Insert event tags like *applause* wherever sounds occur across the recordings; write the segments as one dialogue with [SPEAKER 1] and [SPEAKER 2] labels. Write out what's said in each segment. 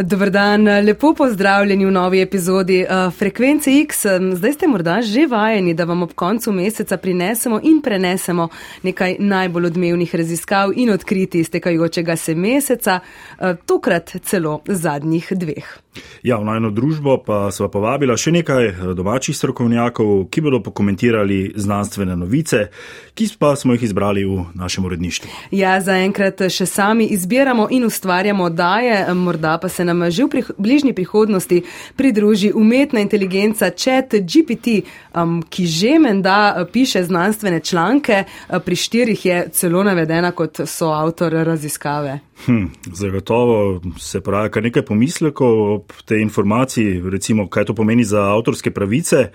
[SPEAKER 1] Dobr dan, lepo pozdravljeni v novi epizodi uh, Frekvence X. Zdaj ste morda že vajeni, da vam ob koncu meseca prinesemo in prenesemo nekaj najbolj odmevnih raziskav in odkriti iztekajočega se meseca, uh, tokrat celo zadnjih dveh.
[SPEAKER 2] Ja, v najno družbo pa sva povabila še nekaj eh, domačih strokovnjakov, ki bodo pokomentirali znanstvene novice, ki pa smo jih izbrali v našem uredništvu.
[SPEAKER 1] Ja, zaenkrat še sami izbiramo in ustvarjamo daje, morda pa se nam že v prih bližnji prihodnosti pridruži umetna inteligenca Chat GPT, um, ki že menda eh, piše znanstvene članke, eh, pri štirih je celo navedena kot soavtor raziskave.
[SPEAKER 2] Hm, zagotovo se pravi, kar nekaj pomislekov ob tej informaciji, recimo, kaj to pomeni za avtorske pravice. E,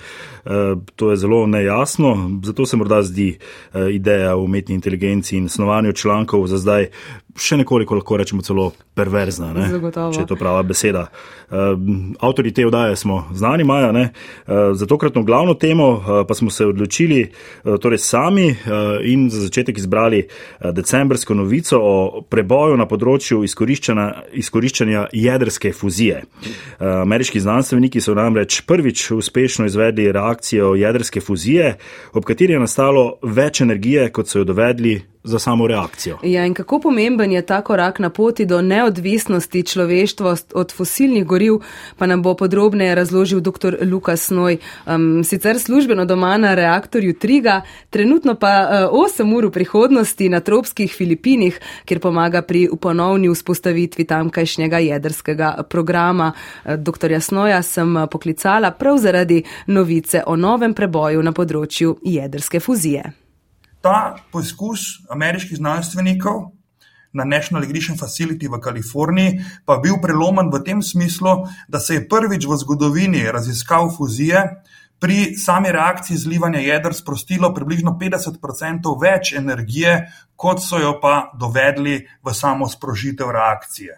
[SPEAKER 2] to je zelo nejasno, zato se morda zdi e, ideja o umetni inteligenci in snovanju člankov za zdaj še nekoliko, lahko rečemo, celo perverzna, če je to prava beseda. Uh, avtori te vdaje smo znani, Maja, uh, za tokratno glavno temo uh, pa smo se odločili uh, torej sami uh, in za začetek izbrali uh, decembrsko novico o preboju na področju izkoriščanja, izkoriščanja jedrske fuzije. Uh, ameriški znanstveniki so namreč prvič uspešno izvedli reakcijo jedrske fuzije, ob kateri je nastalo več energije, kot so jo dovedli za samo reakcijo.
[SPEAKER 1] Ja, in kako pomemben je ta korak na poti do neodvisnosti človeštva od fosilnih goriv, pa nam bo podrobneje razložil dr. Lukas Noj. Um, sicer službeno doma na reaktorju Triga, trenutno pa uh, 8 ur v prihodnosti na tropskih Filipinih, kjer pomaga pri ponovni vzpostavitvi tamkajšnjega jedrskega programa. Uh, dr. Jasnoja sem poklicala prav zaradi novice o novem preboju na področju jedrske fuzije
[SPEAKER 3] ta poskus ameriških znanstvenikov na National Ignition Facility v Kaliforniji pa bil prelomen v tem smislu, da se je prvič v zgodovini raziskav fuzije pri sami reakciji zlivanja jedr sprostilo približno 50% več energije, kot so jo pa dovedli v samo sprožitev reakcije.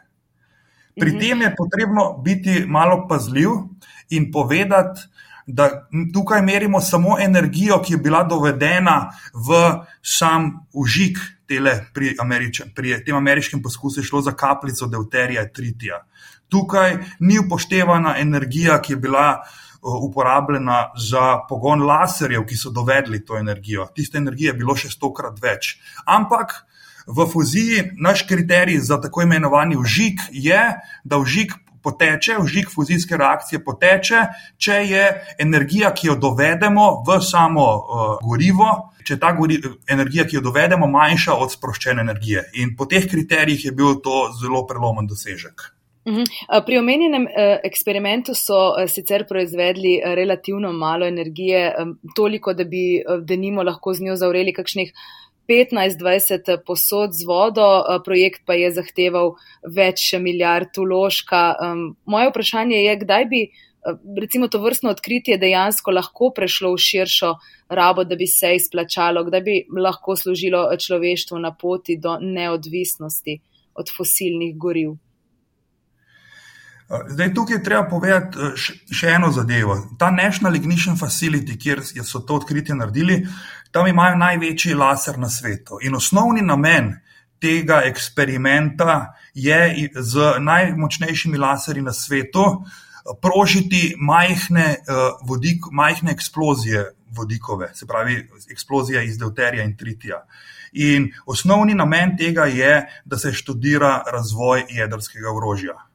[SPEAKER 3] Pri mhm. tem je potrebno biti malo pazljiv in povedati, da tukaj merimo samo energijo, ki je bila dovedena v sam užik tele pri, Američan, pri tem ameriškem poskusu, šlo za kapljico deuterija tritija. Tukaj ni upoštevana energija, ki je bila uporabljena za pogon laserjev, ki so dovedli to energijo. Tiste energije je bilo še stokrat več. Ampak v fuziji naš kriterij za tako imenovani užik je, da užik poteče, vžig fuzijske reakcije poteče, če je energija, ki jo dovedemo v samo uh, gorivo, če je ta gori, energija, ki jo dovedemo, manjša od sproščene energije. In po teh kriterijih je bil to zelo prelomen dosežek.
[SPEAKER 1] Mhm. Pri omenjenem eksperimentu so sicer proizvedli relativno malo energije, toliko, da bi denimo lahko z njo zavreli kakšnih 15-20 posod z vodo, eh, projekt pa je zahteval več milijard uložka. Moje vprašanje je, kdaj bi eh, recimo to vrstno odkritje dejansko lahko prešlo v širšo rabo, da bi se izplačalo, kdaj bi lahko služilo človeštvu na poti do neodvisnosti od fosilnih goriv.
[SPEAKER 3] Eh, zdaj, tukaj je treba povedati še eno zadevo. Ta National Ignition Facility, kjer so to odkritje naredili, tam imajo največji laser na svetu. In osnovni namen tega eksperimenta je z najmočnejšimi laserji na svetu prožiti majhne, uh, vodik, majhne eksplozije vodikove, se pravi eksplozija iz deuterija in tritija. In osnovni namen tega je, da se študira razvoj jedrskega orožja.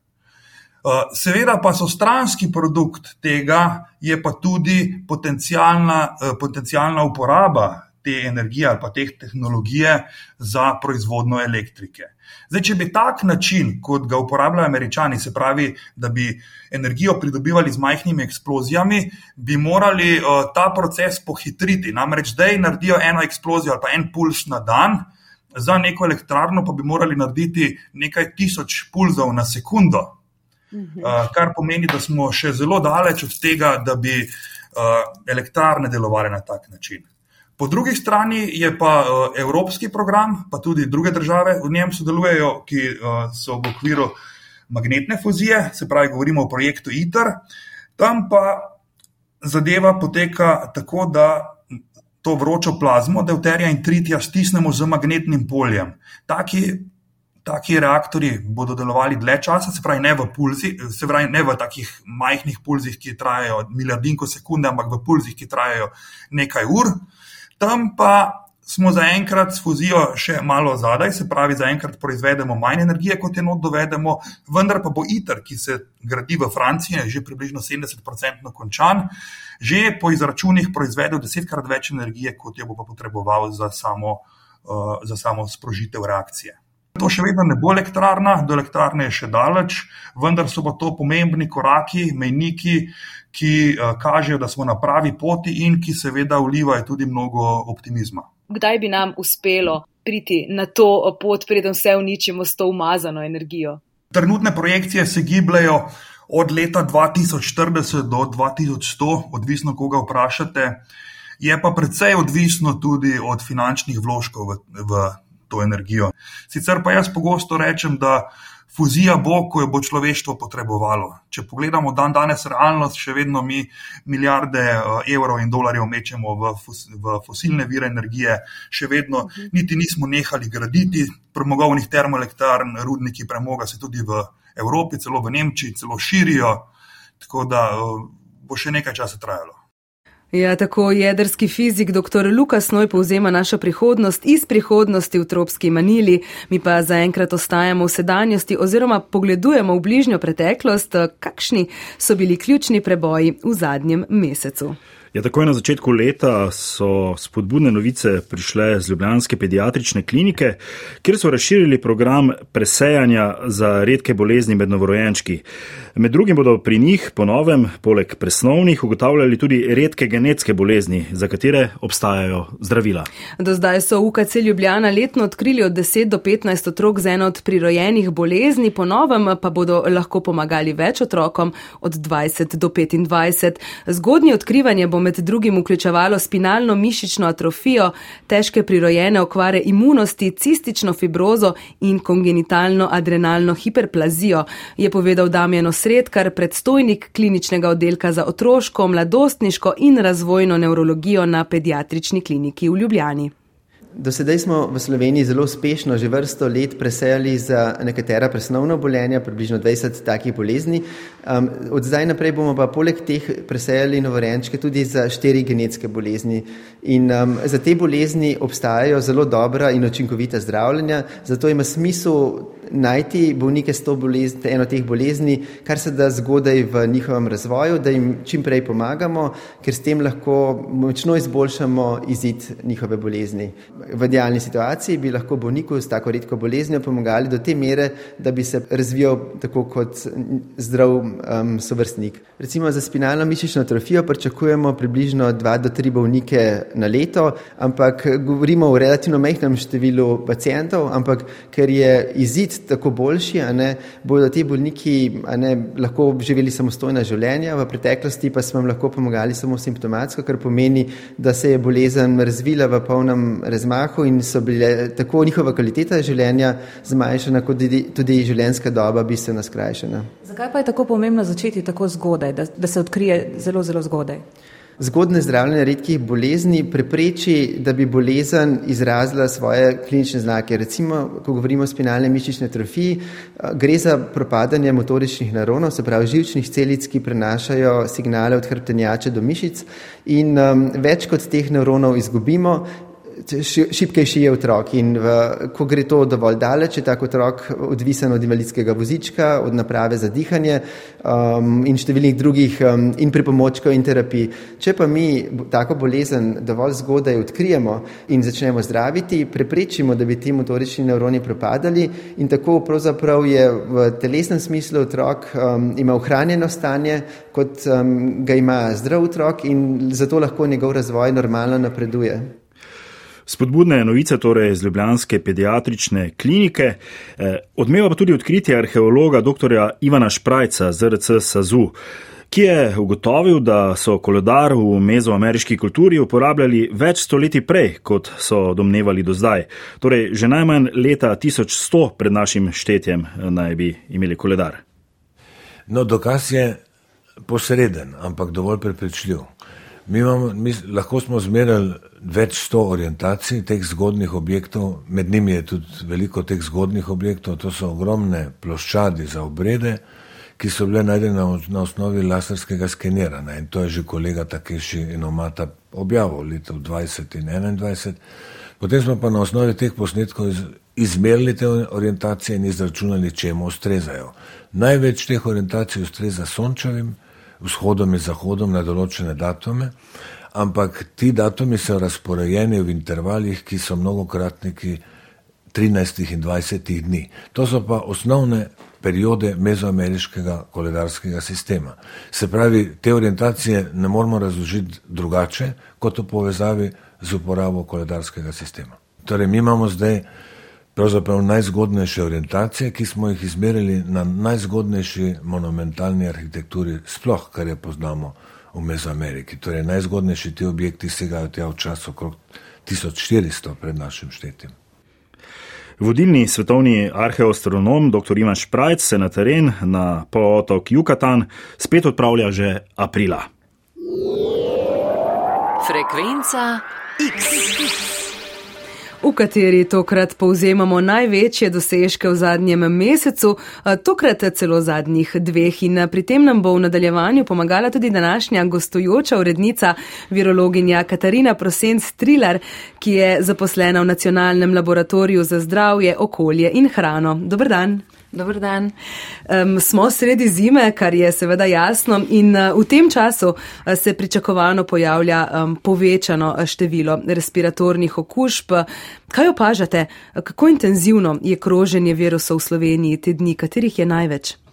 [SPEAKER 3] Eh, seveda pa so stranski produkt tega, je pa tudi potencijalna, eh, potencijalna uporaba te energije ali pa teh tehnologije za proizvodno elektrike. Zdaj, če bi tak način, kot ga uporabljajo američani, se pravi, da bi energijo pridobivali z majhnimi eksplozijami, bi morali uh, ta proces pohitriti. Namreč zdaj naredijo eno eksplozijo ali pa en puls na dan, za neko elektrarno pa bi morali narediti nekaj tisoč pulzov na sekundo. Uh, kar pomeni, da smo še zelo daleč od tega, da bi uh, elektrarne delovale na tak način. Po drugi strani je pa uh, evropski program, pa tudi druge države v njem sodelujejo, ki uh, so v okviru magnetne fuzije, se pravi, govorimo o projektu ITER. Tam pa zadeva poteka tako, da to vročo plazmo, deuterija in tritija, stisnemo z magnetnim poljem. Taki taki reaktori bodo delovali dlje časa, se pravi, ne v pulzih, se pravi, ne v takih majhnih pulzih, ki trajajo milijardinko sekunde, ampak v pulzih, ki trajajo nekaj ur. Tam pa smo zaenkrat s fuzijo še malo zadaj, se pravi, zaenkrat proizvedemo manj energije, kot je not dovedemo, vendar pa bo ITER, ki se gradi v Franciji, že približno 70% končan, že po izračunih proizvedel desetkrat več energije, kot jo bo pa potreboval za samo, uh, za samo sprožitev reakcije. To še vedno ne bo elektrarna, do elektrarne je še daleč, vendar so pa to pomembni koraki, mejniki, ki uh, kažejo, da smo na pravi poti in ki seveda vlivajo tudi mnogo optimizma.
[SPEAKER 1] Kdaj bi nam uspelo priti na to pot, preden vse uničimo s to umazano energijo?
[SPEAKER 3] Trenutne projekcije se gibljajo od leta 2040 do 2100, odvisno koga vprašate. Je pa precej odvisno tudi od finančnih vložkov v, v to energijo. Sicer pa jaz pogosto rečem, da fuzija bo, ko jo bo človeštvo potrebovalo. Če pogledamo dan danes realnost, še vedno mi milijarde eh, evrov in dolarjev mečemo v, v fosilne vire energije, še vedno niti nismo nehali graditi premogovnih termoelektrarn, rudniki premoga se tudi v Evropi, celo v Nemčiji, celo širijo, tako da eh, bo še nekaj časa trajalo.
[SPEAKER 1] Ja, tako jedrski fizik dr. Lukas Noj povzema našo prihodnost iz prihodnosti v tropski manili, mi pa zaenkrat ostajamo v sedanjosti oziroma pogledujemo v bližnjo preteklost, kakšni so bili ključni preboji v zadnjem mesecu.
[SPEAKER 2] Ja, takoj na začetku leta so spodbudne novice prišle z Ljubljanske pediatrične klinike, kjer so razširili program presejanja za redke bolezni med novorojenčki. Med drugim bodo pri njih po novem, poleg presnovnih, ugotavljali tudi redke genetske bolezni, za katere obstajajo zdravila.
[SPEAKER 1] Do zdaj so UKC Ljubljana letno odkrili od 10 do 15 otrok z eno od prirojenih bolezni, po novem pa bodo lahko pomagali več otrokom od 20 do 25. Zgodnje odkrivanje bo med drugim vključevalo spinalno mišično atrofijo, težke prirojene okvare imunosti, cistično fibrozo in kongenitalno adrenalno hiperplazijo, je povedal Damjeno Sredkar, predstojnik kliničnega oddelka za otroško, mladostniško in razvojno neurologijo na pediatrični kliniki v Ljubljani.
[SPEAKER 4] Do sedaj smo v Sloveniji zelo uspešno že vrsto let presejali za nekatera presnovna obolenja, približno 20 takih bolezni. Um, od zdaj naprej bomo pa poleg teh presejali novorenčke tudi za štiri genetske bolezni. In um, za te bolezni obstajajo zelo dobra in učinkovita zdravljenja, zato ima smisel najti bolnike s to bolezni, eno teh bolezni, kar se da zgodaj v njihovem razvoju, da jim čim prej pomagamo, ker s tem lahko močno izboljšamo izid njihove bolezni. V idealni situaciji bi lahko bolniku s tako redko boleznijo pomagali do te mere, da bi se razvijal tako kot zdrav um, sovrstnik. Recimo za spinalno mišično atrofijo pričakujemo približno 2 do 3 bolnike na leto, ampak govorimo o relativno majhnem številu pacijentov, ampak ker je izid tako boljši, ne, bodo ti bolniki ne, lahko živeli samostojna življenja, v preteklosti pa smo jim lahko pomagali samo simptomatsko, kar pomeni, da se je bolezen razvila v polnem razmahu in so bile tako njihova kvaliteta življenja zmanjšana, kot tudi življenjska doba bistveno skrajšana.
[SPEAKER 1] Zakaj pa je tako pomembno začeti tako zgodaj, da, da se odkrije zelo, zelo zgodaj?
[SPEAKER 4] Zgodne zdravljenje redkih bolezni prepreči, da bi bolezen izrazila svoje klinične znake. Recimo, ko govorimo o spinalni mišični atrofiji, gre za propadanje motoričnih neuronov, se pravi žilčnih celic, ki prenašajo signale od hrbtenjače do mišic in um, več kot teh neuronov izgubimo, šipkejši je otrok in v, ko gre to dovolj daleč, je tak otrok odvisen od invalidskega vozička, od naprave za dihanje um, in številnih drugih um, in pripomočkov in terapij. Če pa mi tako bolezen dovolj zgodaj odkrijemo in začnemo zdraviti, preprečimo, da bi ti motorični nevroni propadali in tako pravzaprav je v telesnem smislu otrok um, ima ohranjeno stanje, kot um, ga ima zdrav otrok in zato lahko njegov razvoj normalno napreduje.
[SPEAKER 2] Spodbudne novice torej iz Ljubljanske pediatrične klinike, eh, odmeva pa tudi odkritje arheologa dr. Ivana Šprajca z RC Sazu, ki je ugotovil, da so koledar v mezoameriški kulturi uporabljali več stoletij prej, kot so domnevali do zdaj. Torej, že najmanj leta 1100 pred našim štetjem eh, naj bi imeli koledar.
[SPEAKER 5] No, dokaz je posreden, ampak dovolj prepričljiv. Mi, imamo, mi lahko smo zmerali več sto orientacij teh zgodnih objektov, med njimi je tudi veliko teh zgodnih objektov, to so ogromne ploščadi za obrede, ki so bile najdene na, osnovi laserskega skeniranja in to je že kolega Takeši in Omata objavil leta 20 in 21. Potem smo pa na osnovi teh posnetkov iz, izmerili te orientacije in izračunali, čemu ustrezajo. Največ teh orientacij ustreza sončevim, vzhodom in zahodom na določene datume, ampak ti datumi so razporejeni v intervalih, ki so mnogokratniki 13 in 20 dni. To so pa osnovne periode mezoameriškega koledarskega sistema. Se pravi, te orientacije ne moramo razložiti drugače, kot v povezavi z uporabo koledarskega sistema. Torej, mi imamo zdaj pravzaprav najzgodnejše orientacije, ki smo jih izmerili na najzgodnejši monumentalni arhitekturi, sploh kar je poznamo v Mezoameriki. Torej, najzgodnejši ti objekti segajo tja v čas okrog 1400 pred našim štetjem.
[SPEAKER 2] Vodilni svetovni arheoastronom dr. Ivan Šprajc se na teren na polotok Jukatan spet odpravlja že aprila.
[SPEAKER 1] Frekvenca X v kateri tokrat povzemamo največje dosežke v zadnjem mesecu, tokrat celo zadnjih dveh. In pri tem nam bo v nadaljevanju pomagala tudi današnja gostujoča urednica, virologinja Katarina Prosenc Trilar, ki je zaposlena v Nacionalnem laboratoriju za zdravje, okolje in hrano. Dobr dan.
[SPEAKER 6] Dobr dan.
[SPEAKER 1] Um, smo sredi zime, kar je seveda jasno, in uh, v tem času uh, se pričakovano pojavlja um, povečano število respiratornih okužb. Kaj opažate, kako intenzivno je kroženje virusov v Sloveniji te dni, katerih je največ?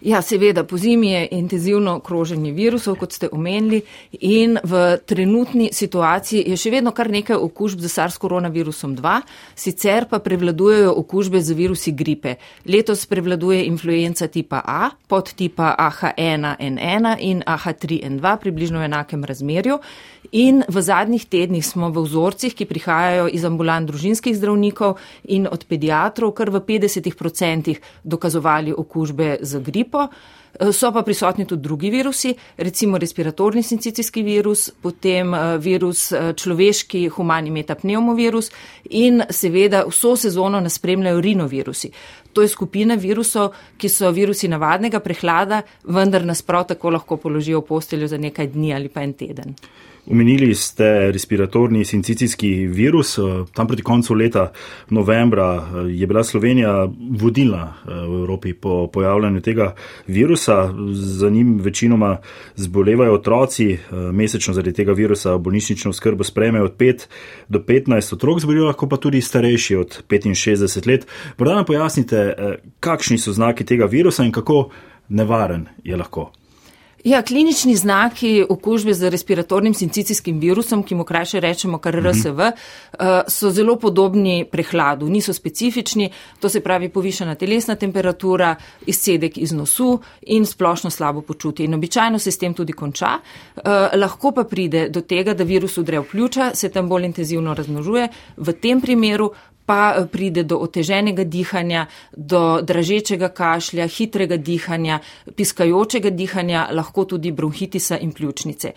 [SPEAKER 6] Ja, seveda, po zimi je intenzivno kroženje virusov, kot ste omenili, in v trenutni situaciji je še vedno kar nekaj okužb z SARS koronavirusom 2, sicer pa prevladujejo okužbe z virusi gripe. Letos prevladuje influenca tipa A, podtipa AH1N1 in AH3N2, približno v enakem razmerju. In v zadnjih tednih smo v vzorcih, ki prihajajo iz ambulant družinskih zdravnikov in od pediatrov, kar v 50% dokazovali okužbe z gripo. So pa prisotni tudi drugi virusi, recimo respiratorni sincicijski virus, potem eh, virus eh, človeški humani metapneumovirus in seveda vso sezono nas spremljajo rinovirusi. To je skupina virusov, ki so virusi navadnega prehlada, vendar nas prav tako lahko položijo v posteljo za nekaj dni ali pa en teden.
[SPEAKER 2] Omenili ste respiratorni sincicijski virus. Tam proti koncu leta, novembra, je bila Slovenija vodilna eh, v Evropi po pojavljanju tega virusa. Za njim večinoma zbolevajo otroci, eh, mesečno zaradi tega virusa bolnišnično skrbo sprejmejo od 5 do 15 otrok, zbolijo lahko pa tudi starejši od 65 let. Morda nam pojasnite, eh, kakšni so znaki tega virusa in kako nevaren je lahko.
[SPEAKER 6] Ja, klinični znaki okužbe z respiratornim sincicijskim virusom, ki mu krajše rečemo kar RSV, mhm. eh, so zelo podobni prehladu, niso specifični, to se pravi povišena telesna temperatura, izcedek iz nosu in splošno slabo počutje. In običajno se s tem tudi konča. Eh, lahko pa pride do tega, da virus udre v pljuča, se tam bolj intenzivno raznožuje. V tem primeru pa eh, pride do oteženega dihanja, do dražečega kašlja, hitrega dihanja, piskajočega dihanja, lahko tudi bronhitisa in pljučnice.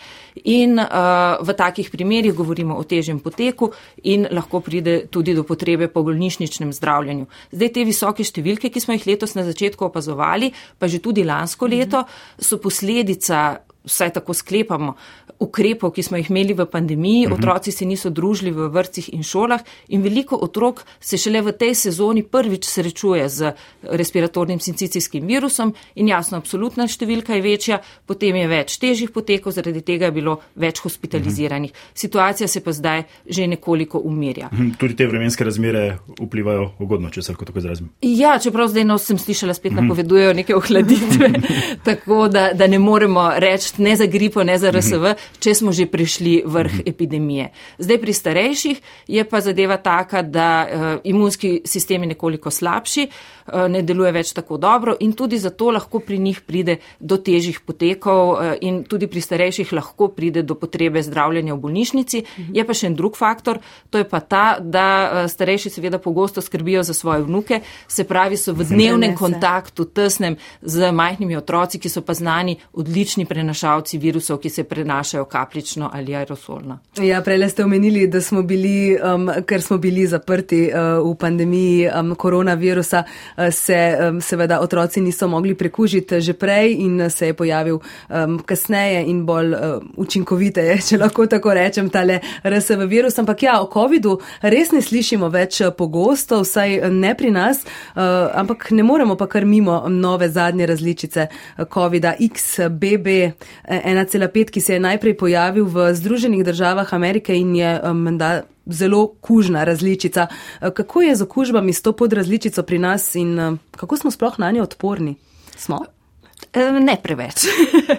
[SPEAKER 6] In uh, v takih primerjih govorimo o težjem poteku in lahko pride tudi do potrebe po bolnišničnem zdravljanju. Zdaj te visoke številke, ki smo jih letos na začetku opazovali, pa že tudi lansko leto, so posledica vsaj tako sklepamo, ukrepov, ki smo jih imeli v pandemiji, mhm. otroci se niso družili v vrtcih in šolah in veliko otrok se šele v tej sezoni prvič srečuje z respiratornim sincicijskim virusom in jasno, absolutna številka je večja, potem je več težjih potekov, zaradi tega je bilo več hospitaliziranih. Mhm. Situacija se pa zdaj že nekoliko umirja.
[SPEAKER 2] Mhm. Tudi te vremenske razmere vplivajo ugodno, če se lahko tako izrazim.
[SPEAKER 6] Ja, čeprav zdaj no sem slišala, spet napovedujejo neke ohladitve, *laughs* tako da, da ne moremo reči, ne za gripo, ne za RSV, če smo že prišli vrh epidemije. Zdaj pri starejših je pa zadeva taka, da uh, imunski sistem je nekoliko slabši, uh, ne deluje več tako dobro in tudi zato lahko pri njih pride do težjih potekov uh, in tudi pri starejših lahko pride do potrebe zdravljenja v bolnišnici. Je pa še en drug faktor, to je pa ta, da uh, starejši seveda pogosto skrbijo za svoje vnuke, se pravi, so v dnevnem kontaktu, tesnem z majhnimi otroci, ki so pa znani odlični prenašalci virusov, ki se prenašajo kaplično ali aerosolno.
[SPEAKER 1] Ja, prej ste omenili, da smo bili, um, ker smo bili zaprti uh, v pandemiji um, koronavirusa, uh, se um, seveda otroci niso mogli prekužiti že prej in se je pojavil um, kasneje in bolj uh, učinkovite, *laughs* če lahko tako rečem, tale RSV virus. Ampak ja, o COVID-u res ne slišimo več pogosto, vsaj ne pri nas, uh, ampak ne moremo pa kar mimo nove zadnje različice COVID-a XBB 1,5, ki se je najprej pojavil v Združenih državah Amerike in je menda. Zelo kužna različica. Kako je z okužbami s to podrazličico pri nas in kako smo sploh na njo odporni? Smo?
[SPEAKER 6] Ne preveč.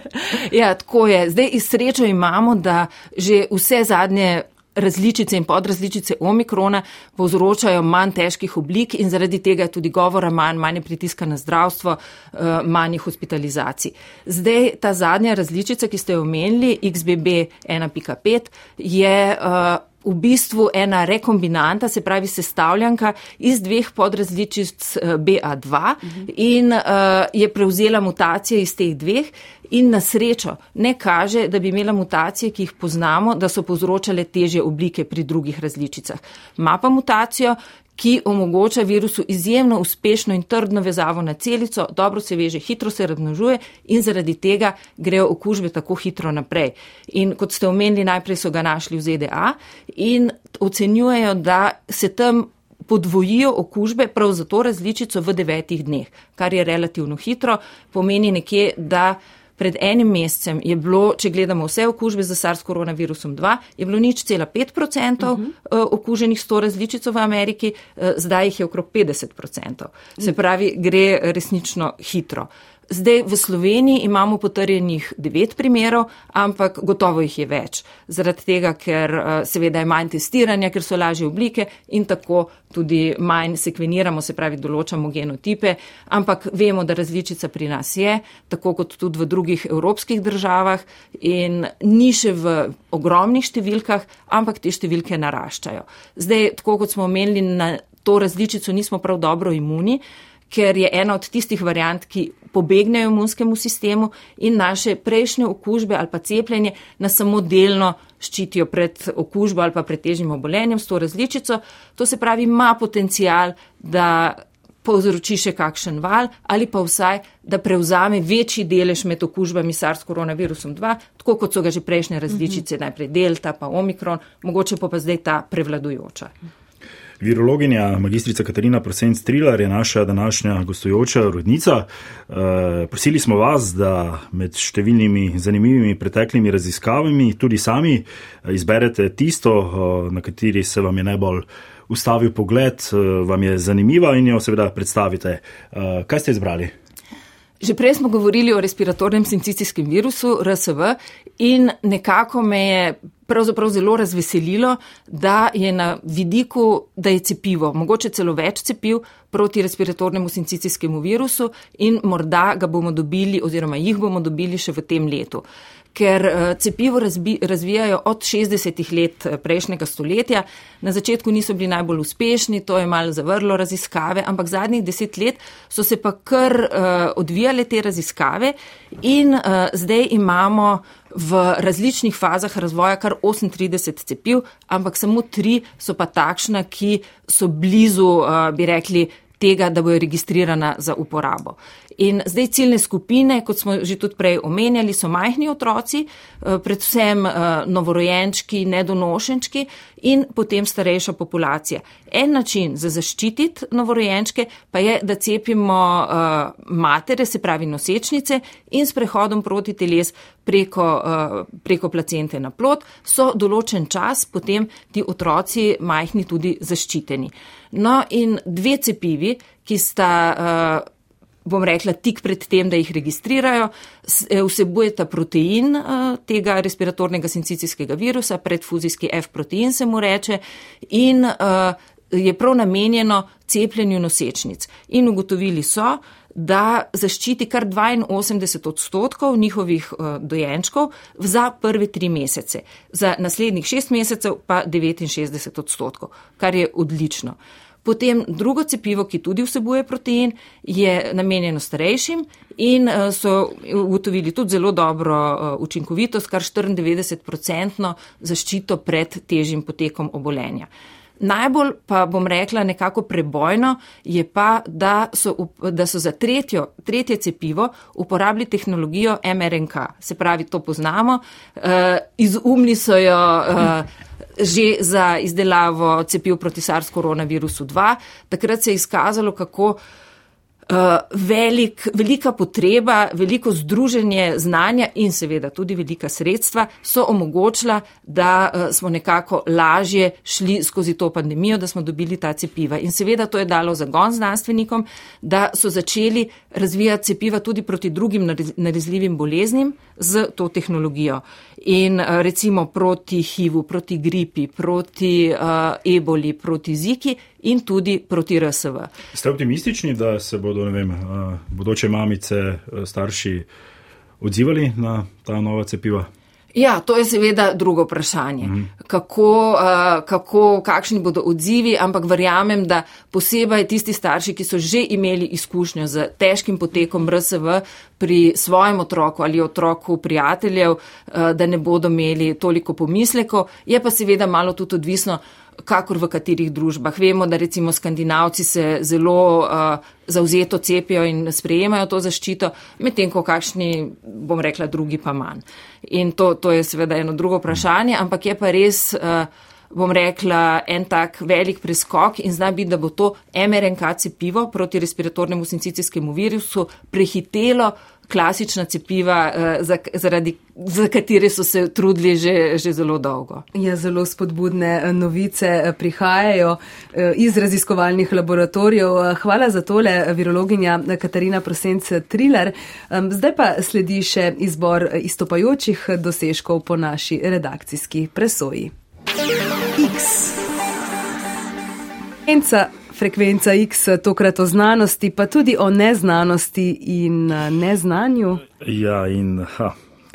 [SPEAKER 6] *laughs* ja, tako je. Zdaj iz srečo imamo, da že vse zadnje različice in podrazličice omikrona povzročajo manj težkih oblik in zaradi tega je tudi govora manj, manj pritiska na zdravstvo, eh, manj hospitalizacij. Zdaj ta zadnja različica, ki ste jo omenili, XBB 1.5, je uh, v bistvu ena rekombinanta, se pravi sestavljanka iz dveh podrazličic eh, BA2 in uh, je prevzela mutacije iz teh dveh in na srečo ne kaže, da bi imela mutacije, ki jih poznamo, da so povzročale težje oblike pri drugih različicah. Ma pa mutacijo, ki omogoča virusu izjemno uspešno in trdno vezavo na celico, dobro se veže, hitro se razmnožuje in zaradi tega grejo okužbe tako hitro naprej. In kot ste omenili, najprej so ga našli v ZDA in ocenjujejo, da se tam podvojijo okužbe prav za to različico v devetih dneh, kar je relativno hitro, pomeni nekje, da Pred enim mesecem je bilo, če gledamo vse okužbe za SARS koronavirusom 2, je bilo nič cela 5 odstotkov uh -huh. okuženih s to različico v Ameriki, eh, zdaj jih je okrog 50 odstotkov. Se pravi, gre resnično hitro. Zdaj v Sloveniji imamo potrjenih devet primerov, ampak gotovo jih je več. Zaradi tega, ker eh, seveda je manj testiranja, ker so lažje oblike in tako tudi manj sekveniramo, se pravi, določamo genotipe, ampak vemo, da različica pri nas je, tako kot tudi v drugih evropskih državah in ni še v ogromnih številkah, ampak te številke naraščajo. Zdaj, tako kot smo omenili, na to različico nismo prav dobro imuni ker je ena od tistih variant, ki pobegnejo imunskemu sistemu in naše prejšnje okužbe ali pa cepljenje nas samo delno ščitijo pred okužbo ali pa pred težjim obolenjem s to različico. To se pravi, ima potencial, da povzroči še kakšen val ali pa vsaj, da prevzame večji delež med okužbami SARS koronavirusom 2, tako kot so ga že prejšnje različice, mhm. najprej Delta pa Omikron, mogoče pa pa zdaj ta prevladujoča.
[SPEAKER 2] Virologinja magistrica Katarina Prosenc Trilar je naša današnja gostujoča rodnica. Uh, prosili smo vas, da med številnimi zanimivimi preteklimi raziskavami tudi sami eh, izberete tisto, uh, na kateri se vam je najbolj ustavil pogled, vam je zanimiva in jo seveda predstavite. Uh, kaj ste izbrali?
[SPEAKER 6] Že prej smo govorili o respiratornem sincicijskem virusu RSV in nekako me je pravzaprav zelo razveselilo, da je na vidiku, da je cepivo, mogoče celo več cepiv proti respiratornemu sincicijskemu virusu in morda ga bomo dobili oziroma jih bomo dobili še v tem letu ker eh, cepivo razbi, razvijajo od 60-ih let eh, prejšnjega stoletja. Na začetku niso bili najbolj uspešni, to je malo zavrlo raziskave, ampak zadnjih deset let so se pa kar uh, odvijale te raziskave in uh, zdaj imamo v različnih fazah razvoja kar 38 cepiv, ampak samo tri so pa takšna, ki so blizu, uh, bi rekli, tega, da bojo registrirana za uporabo. In zdaj ciljne skupine, kot smo že tudi prej omenjali, so majhni otroci, eh, predvsem eh, novorojenčki, nedonošenčki in potem starejša populacija. En način za zaščititi novorojenčke pa je, da cepimo eh, matere, se pravi nosečnice in s prehodom proti teles preko, preko placente na plot so določen čas potem ti otroci majhni tudi zaščiteni. No in dve cepivi, ki sta bom rekla, tik pred tem, da jih registrirajo, eh, vsebujeta protein eh, tega respiratornega sincicijskega virusa, predfuzijski F-protein se mu reče, in je prav namenjeno cepljenju nosečnic. In ugotovili so, da zaščiti kar 82 odstotkov njihovih dojenčkov za prve tri mesece, za naslednjih šest mesecev pa 69 odstotkov, kar je odlično. Potem drugo cepivo, ki tudi vsebuje protein, je namenjeno starejšim in so ugotovili tudi zelo dobro učinkovitost, kar 94% zaščito pred težjim potekom obolenja. Najbolj pa bom rekla nekako prebojno je pa, da so, da so za tretjo, tretje cepivo uporabili tehnologijo MRNK. Se pravi, to poznamo. Uh, izumili so jo uh, že za izdelavo cepiv proti SARS koronavirusu 2. Takrat se je izkazalo, kako velik, velika potreba, veliko združenje znanja in seveda tudi velika sredstva so omogočila, da eh, smo nekako lažje šli skozi to pandemijo, da smo dobili ta cepiva. In seveda to je dalo zagon znanstvenikom, da so začeli razvijati cepiva tudi proti drugim nalezljivim boleznim z to tehnologijo. In eh, recimo proti HIV-u, proti gripi, proti uh, eboli, proti ziki in tudi proti RSV.
[SPEAKER 2] Ste optimistični, da se bodo vem, bodoče mamice, starši odzivali na ta nova cepiva?
[SPEAKER 6] Ja, to je seveda drugo vprašanje. Mm. Kako, kako, kakšni bodo odzivi, ampak verjamem, da posebej tisti starši, ki so že imeli izkušnjo z težkim potekom RSV pri svojem otroku ali otroku prijateljev, da ne bodo imeli toliko pomislekov, je pa seveda malo tudi odvisno, kakor v katerih družbah. Vemo, da recimo skandinavci se zelo uh, zauzeto cepijo in sprejemajo to zaščito, medtem ko kakšni, bom rekla, drugi pa manj. In to, to je seveda eno drugo vprašanje, ampak je pa res. Uh, bom rekla, en tak velik preskok in zna biti, da bo to MRNK cepivo proti respiratornemu sincicijskemu virusu prehitelo klasična cepiva, eh, zaradi, za katere so se trudili že, že zelo dolgo.
[SPEAKER 1] Ja, zelo spodbudne eh, novice eh, prihajajo iz raziskovalnih laboratorijev. Hvala za tole, virologinja Katarina Prosenc Triler. Zdaj pa sledi še izbor istopajočih dosežkov po naši redakcijski presoji. X. Enca frekvenca X, tokrat o znanosti, pa tudi o neznanosti in eh, neznanju.
[SPEAKER 2] Ja, in ha.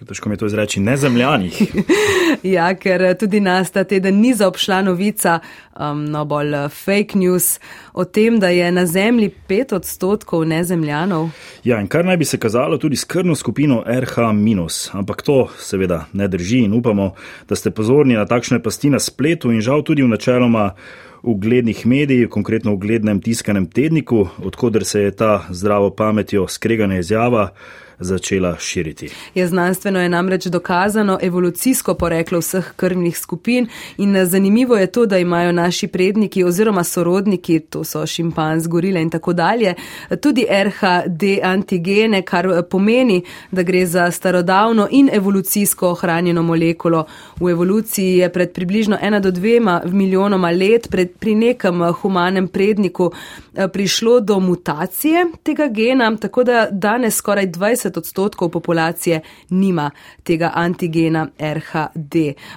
[SPEAKER 2] Težko mi je to izreči, ne zemljanih. *laughs*
[SPEAKER 1] ja, ker eh, tudi nas ta teden ni zaobšla novica, um, no bolj eh, fake news, o tem, da je na Zemlji pet odstotkov nezemljanov.
[SPEAKER 2] Ja, in kar naj bi se kazalo tudi s krvno skupino RH-, ampak to seveda ne drži in upamo, da ste pozorni na takšne pasti na spletu in žal tudi v načeloma uglednih medijih, konkretno v uglednem tiskanem tedniku, odkuder se je ta zdravo pametjo skregana izjava začela širiti.
[SPEAKER 1] Je znanstveno je namreč dokazano evolucijsko poreklo vseh krvnih skupin in zanimivo je to, da imajo naši predniki oziroma sorodniki, to so šimpanz, gorile in tako dalje, tudi RHD antigene, kar pomeni, da gre za starodavno in evolucijsko ohranjeno molekulo. V evoluciji je pred približno ena do dvema milijonoma let pred, pri nekem humanem predniku eh, prišlo do mutacije tega gena, tako da danes skoraj 20 30 odstotkov populacije nima tega antigena RHD.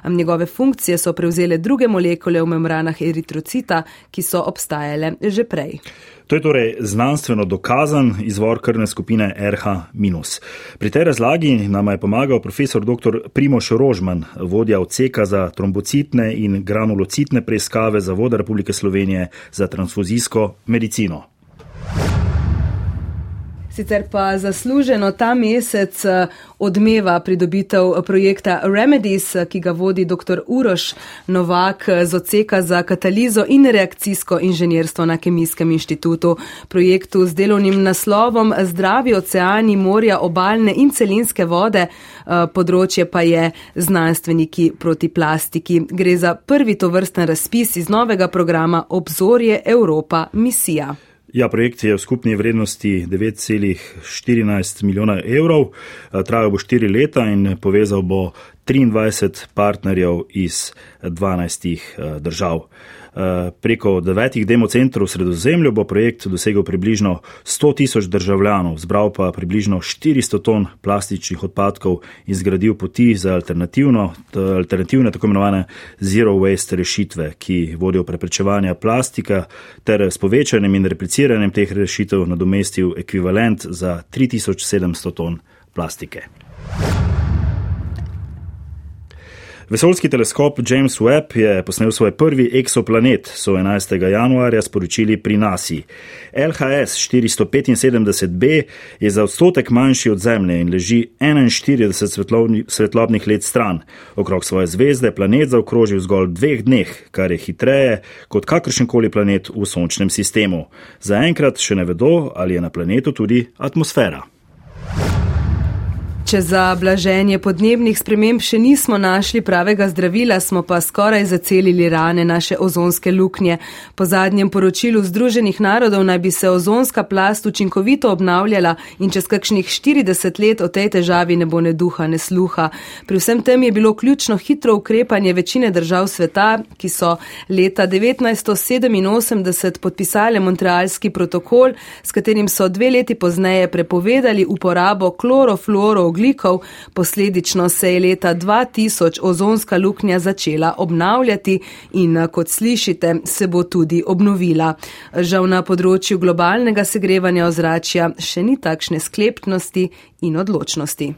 [SPEAKER 1] Njegove funkcije so prevzele druge molekule v membranah eritrocita, ki so obstajale že prej.
[SPEAKER 2] To je torej znanstveno dokazan izvor krvne skupine RH-. Pri tej razlagi nam je pomagal profesor dr. Primoš Rožman, vodja odseka za trombocitne in granulocitne preiskave Zavoda Republike Slovenije za transfuzijsko medicino.
[SPEAKER 1] Sicer pa zasluženo ta mesec eh, odmeva pridobitev projekta Remedies, ki ga vodi dr. Uroš Novak z oceka za katalizo in reakcijsko inženjerstvo na Kemijskem inštitutu. Projektu z delovnim naslovom Zdravi oceani, morja, obaljne in celinske vode, eh, področje pa je znanstveniki proti plastiki. Gre za prvi tovrsten razpis iz novega programa Obzorje Evropa misija.
[SPEAKER 2] Ja, projekt je v skupni vrednosti 9,14 milijona evrov, trajal bo 4 leta in povezal bo 23 partnerjev iz 12 držav. Preko devetih democentrov v sredozemlju bo projekt dosegel približno 100 tisoč državljanov, zbral pa približno 400 ton plastičnih odpadkov in zgradil poti za alternativne, tako imenovane zero waste rešitve, ki vodijo preprečevanja plastika ter s povečanjem in repliciranjem teh rešitev nadomestil ekvivalent za 3700 ton plastike. Vesoljski teleskop James Webb je posnel svoj prvi eksoplanet, so 11. januarja sporočili pri NASA. LHS 475b je za odstotek manjši od Zemlje in leži 41 svetlovni, svetlobnih let stran. Okrog svoje zvezde planet zaokroži v zgolj dveh dneh, kar je hitreje kot kakršenkoli planet v sončnem sistemu. Zaenkrat še ne vedo, ali je na planetu tudi atmosfera.
[SPEAKER 1] Če za blaženje podnebnih sprememb še nismo našli pravega zdravila, smo pa skoraj zacelili rane naše ozonske luknje. Po zadnjem poročilu Združenih narodov naj bi se ozonska plast učinkovito obnavljala in čez kakšnih 40 let o tej težavi ne bo ne duha, ne sluha. Pri vsem tem je bilo ključno hitro ukrepanje večine držav sveta, ki so leta 1987 podpisali Montrealski protokol, s katerim so dve leti pozneje prepovedali uporabo klorofluorov oglikov, posledično se je leta 2000 ozonska luknja začela obnavljati in, kot slišite, se bo tudi obnovila. Žal na področju globalnega segrevanja ozračja še ni takšne sklepnosti in odločnosti.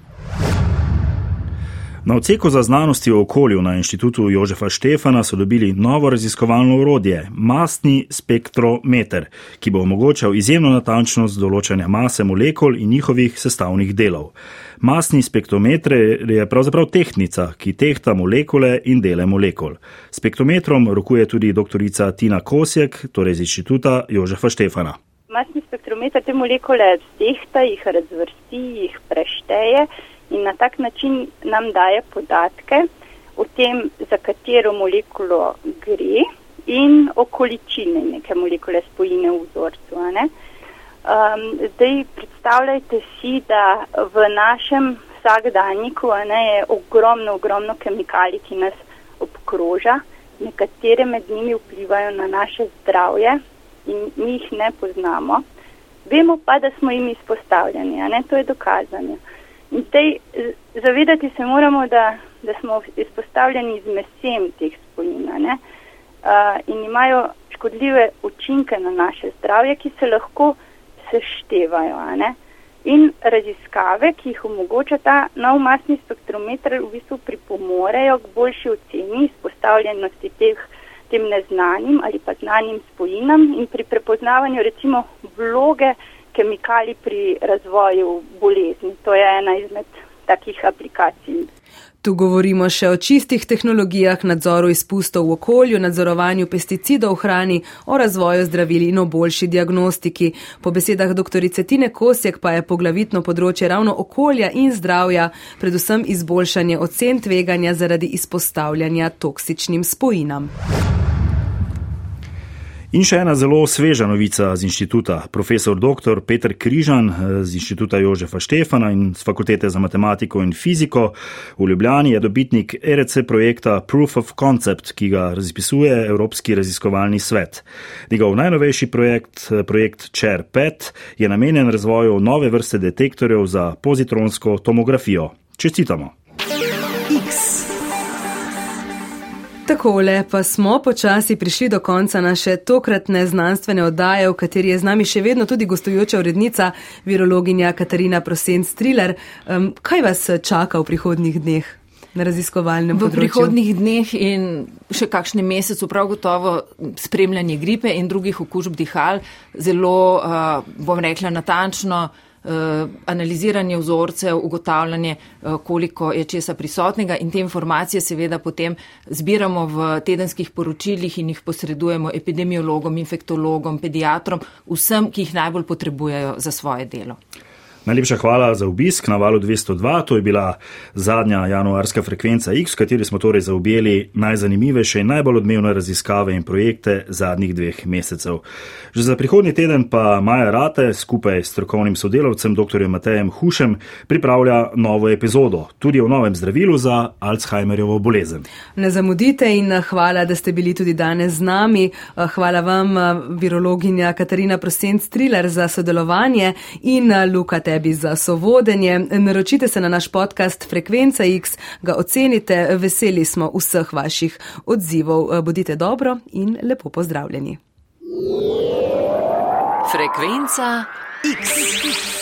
[SPEAKER 2] Na odseku za znanosti o okolju na inštitutu Jožefa Štefana so dobili novo raziskovalno urodje, mastni spektrometer, ki bo omogočal izjemno natančnost določanja mase molekul in njihovih sestavnih delov. Masni spektrometer je pravzaprav tehnica, ki tehta molekule in dele molekul. Spektrometrom rokuje tudi doktorica Tina Kosjek, torej iz inštituta Jožefa Štefana.
[SPEAKER 7] Masni spektrometer te molekule tehta, jih razvrsti, jih prešteje in na tak način nam daje podatke o tem, za katero molekulo gre in o količini neke molekule spojine v vzorcu. Um, zdaj predstavljajte si, da v našem vsakdanjiku je ogromno, ogromno kemikalij, ki nas obkroža, nekatere med njimi vplivajo na naše zdravje in mi jih ne poznamo. Vemo pa, da smo jim izpostavljeni, a ne to je dokazano. In tej, zavedati se moramo, da, da smo izpostavljeni z mesem teh spojin uh, in imajo škodljive učinke na naše zdravje, ki se lahko seštevajo. In raziskave, ki jih omogoča ta nov masni spektrometer, v bistvu pripomorejo k boljši oceni izpostavljenosti teh, tem neznanim ali pa znanim spojinam in pri prepoznavanju recimo vloge kemikalij pri razvoju bolezni. To je ena izmed takih aplikacij.
[SPEAKER 1] Tu govorimo še o čistih tehnologijah, nadzoru izpustov v okolju, nadzorovanju pesticidov v hrani, o razvoju zdravil in o boljši diagnostiki. Po besedah dr. Tine Kosjek pa je poglavitno področje ravno okolja in zdravja, predvsem izboljšanje ocen tveganja zaradi izpostavljanja toksičnim spojinam.
[SPEAKER 2] In še ena zelo sveža novica z inštituta. Profesor dr. Peter Križan eh, z inštituta Jožefa Štefana in z fakultete za matematiko in fiziko v Ljubljani je dobitnik ERC projekta Proof of Concept, ki ga razpisuje Evropski raziskovalni svet. Njegov najnovejši projekt, eh, projekt CHAIR-PET, je namenjen razvoju nove vrste detektorjev za pozitronsko tomografijo. Čestitamo!
[SPEAKER 1] Takole pa smo počasi prišli do konca naše tokratne znanstvene oddaje, v kateri je z nami še vedno tudi gostujoča urednica, virologinja Katarina Prosen-Striler. Um, kaj vas čaka v prihodnjih dneh? Na raziskovalnem
[SPEAKER 6] področju. V prihodnih dneh in še kakšnem mesecu prav gotovo spremljanje gripe in drugih okužb dihal, zelo, uh, bom rekla, natančno analiziranje vzorcev, ugotavljanje, eh, koliko je česa prisotnega in te informacije seveda potem zbiramo v tedenskih poročilih in jih posredujemo epidemiologom, infektologom, pediatrom, vsem, ki jih najbolj potrebujejo za svoje delo.
[SPEAKER 2] Najlepša hvala za obisk na valu 202. To je bila zadnja januarska frekvenca X, v kateri smo torej zaobjeli najzanimivejše in najbolj odmevne raziskave in projekte zadnjih dveh mesecev. Že za prihodnji teden pa Maja Rate skupaj s strokovnim sodelavcem dr. Matejem Hušem pripravlja novo epizodo, tudi o novem zdravilu za Alzheimerjevo bolezen.
[SPEAKER 1] Ne zamudite in hvala, da ste bili tudi danes z nami. Hvala vam, virologinja Katarina Prosent-Striler, za sodelovanje in Luka Te tebi za sovodenje. Naročite se na naš podcast Frekvenca X, ga ocenite, veseli smo vseh vaših odzivov. Bodite dobro in lepo pozdravljeni. Frekvenca X.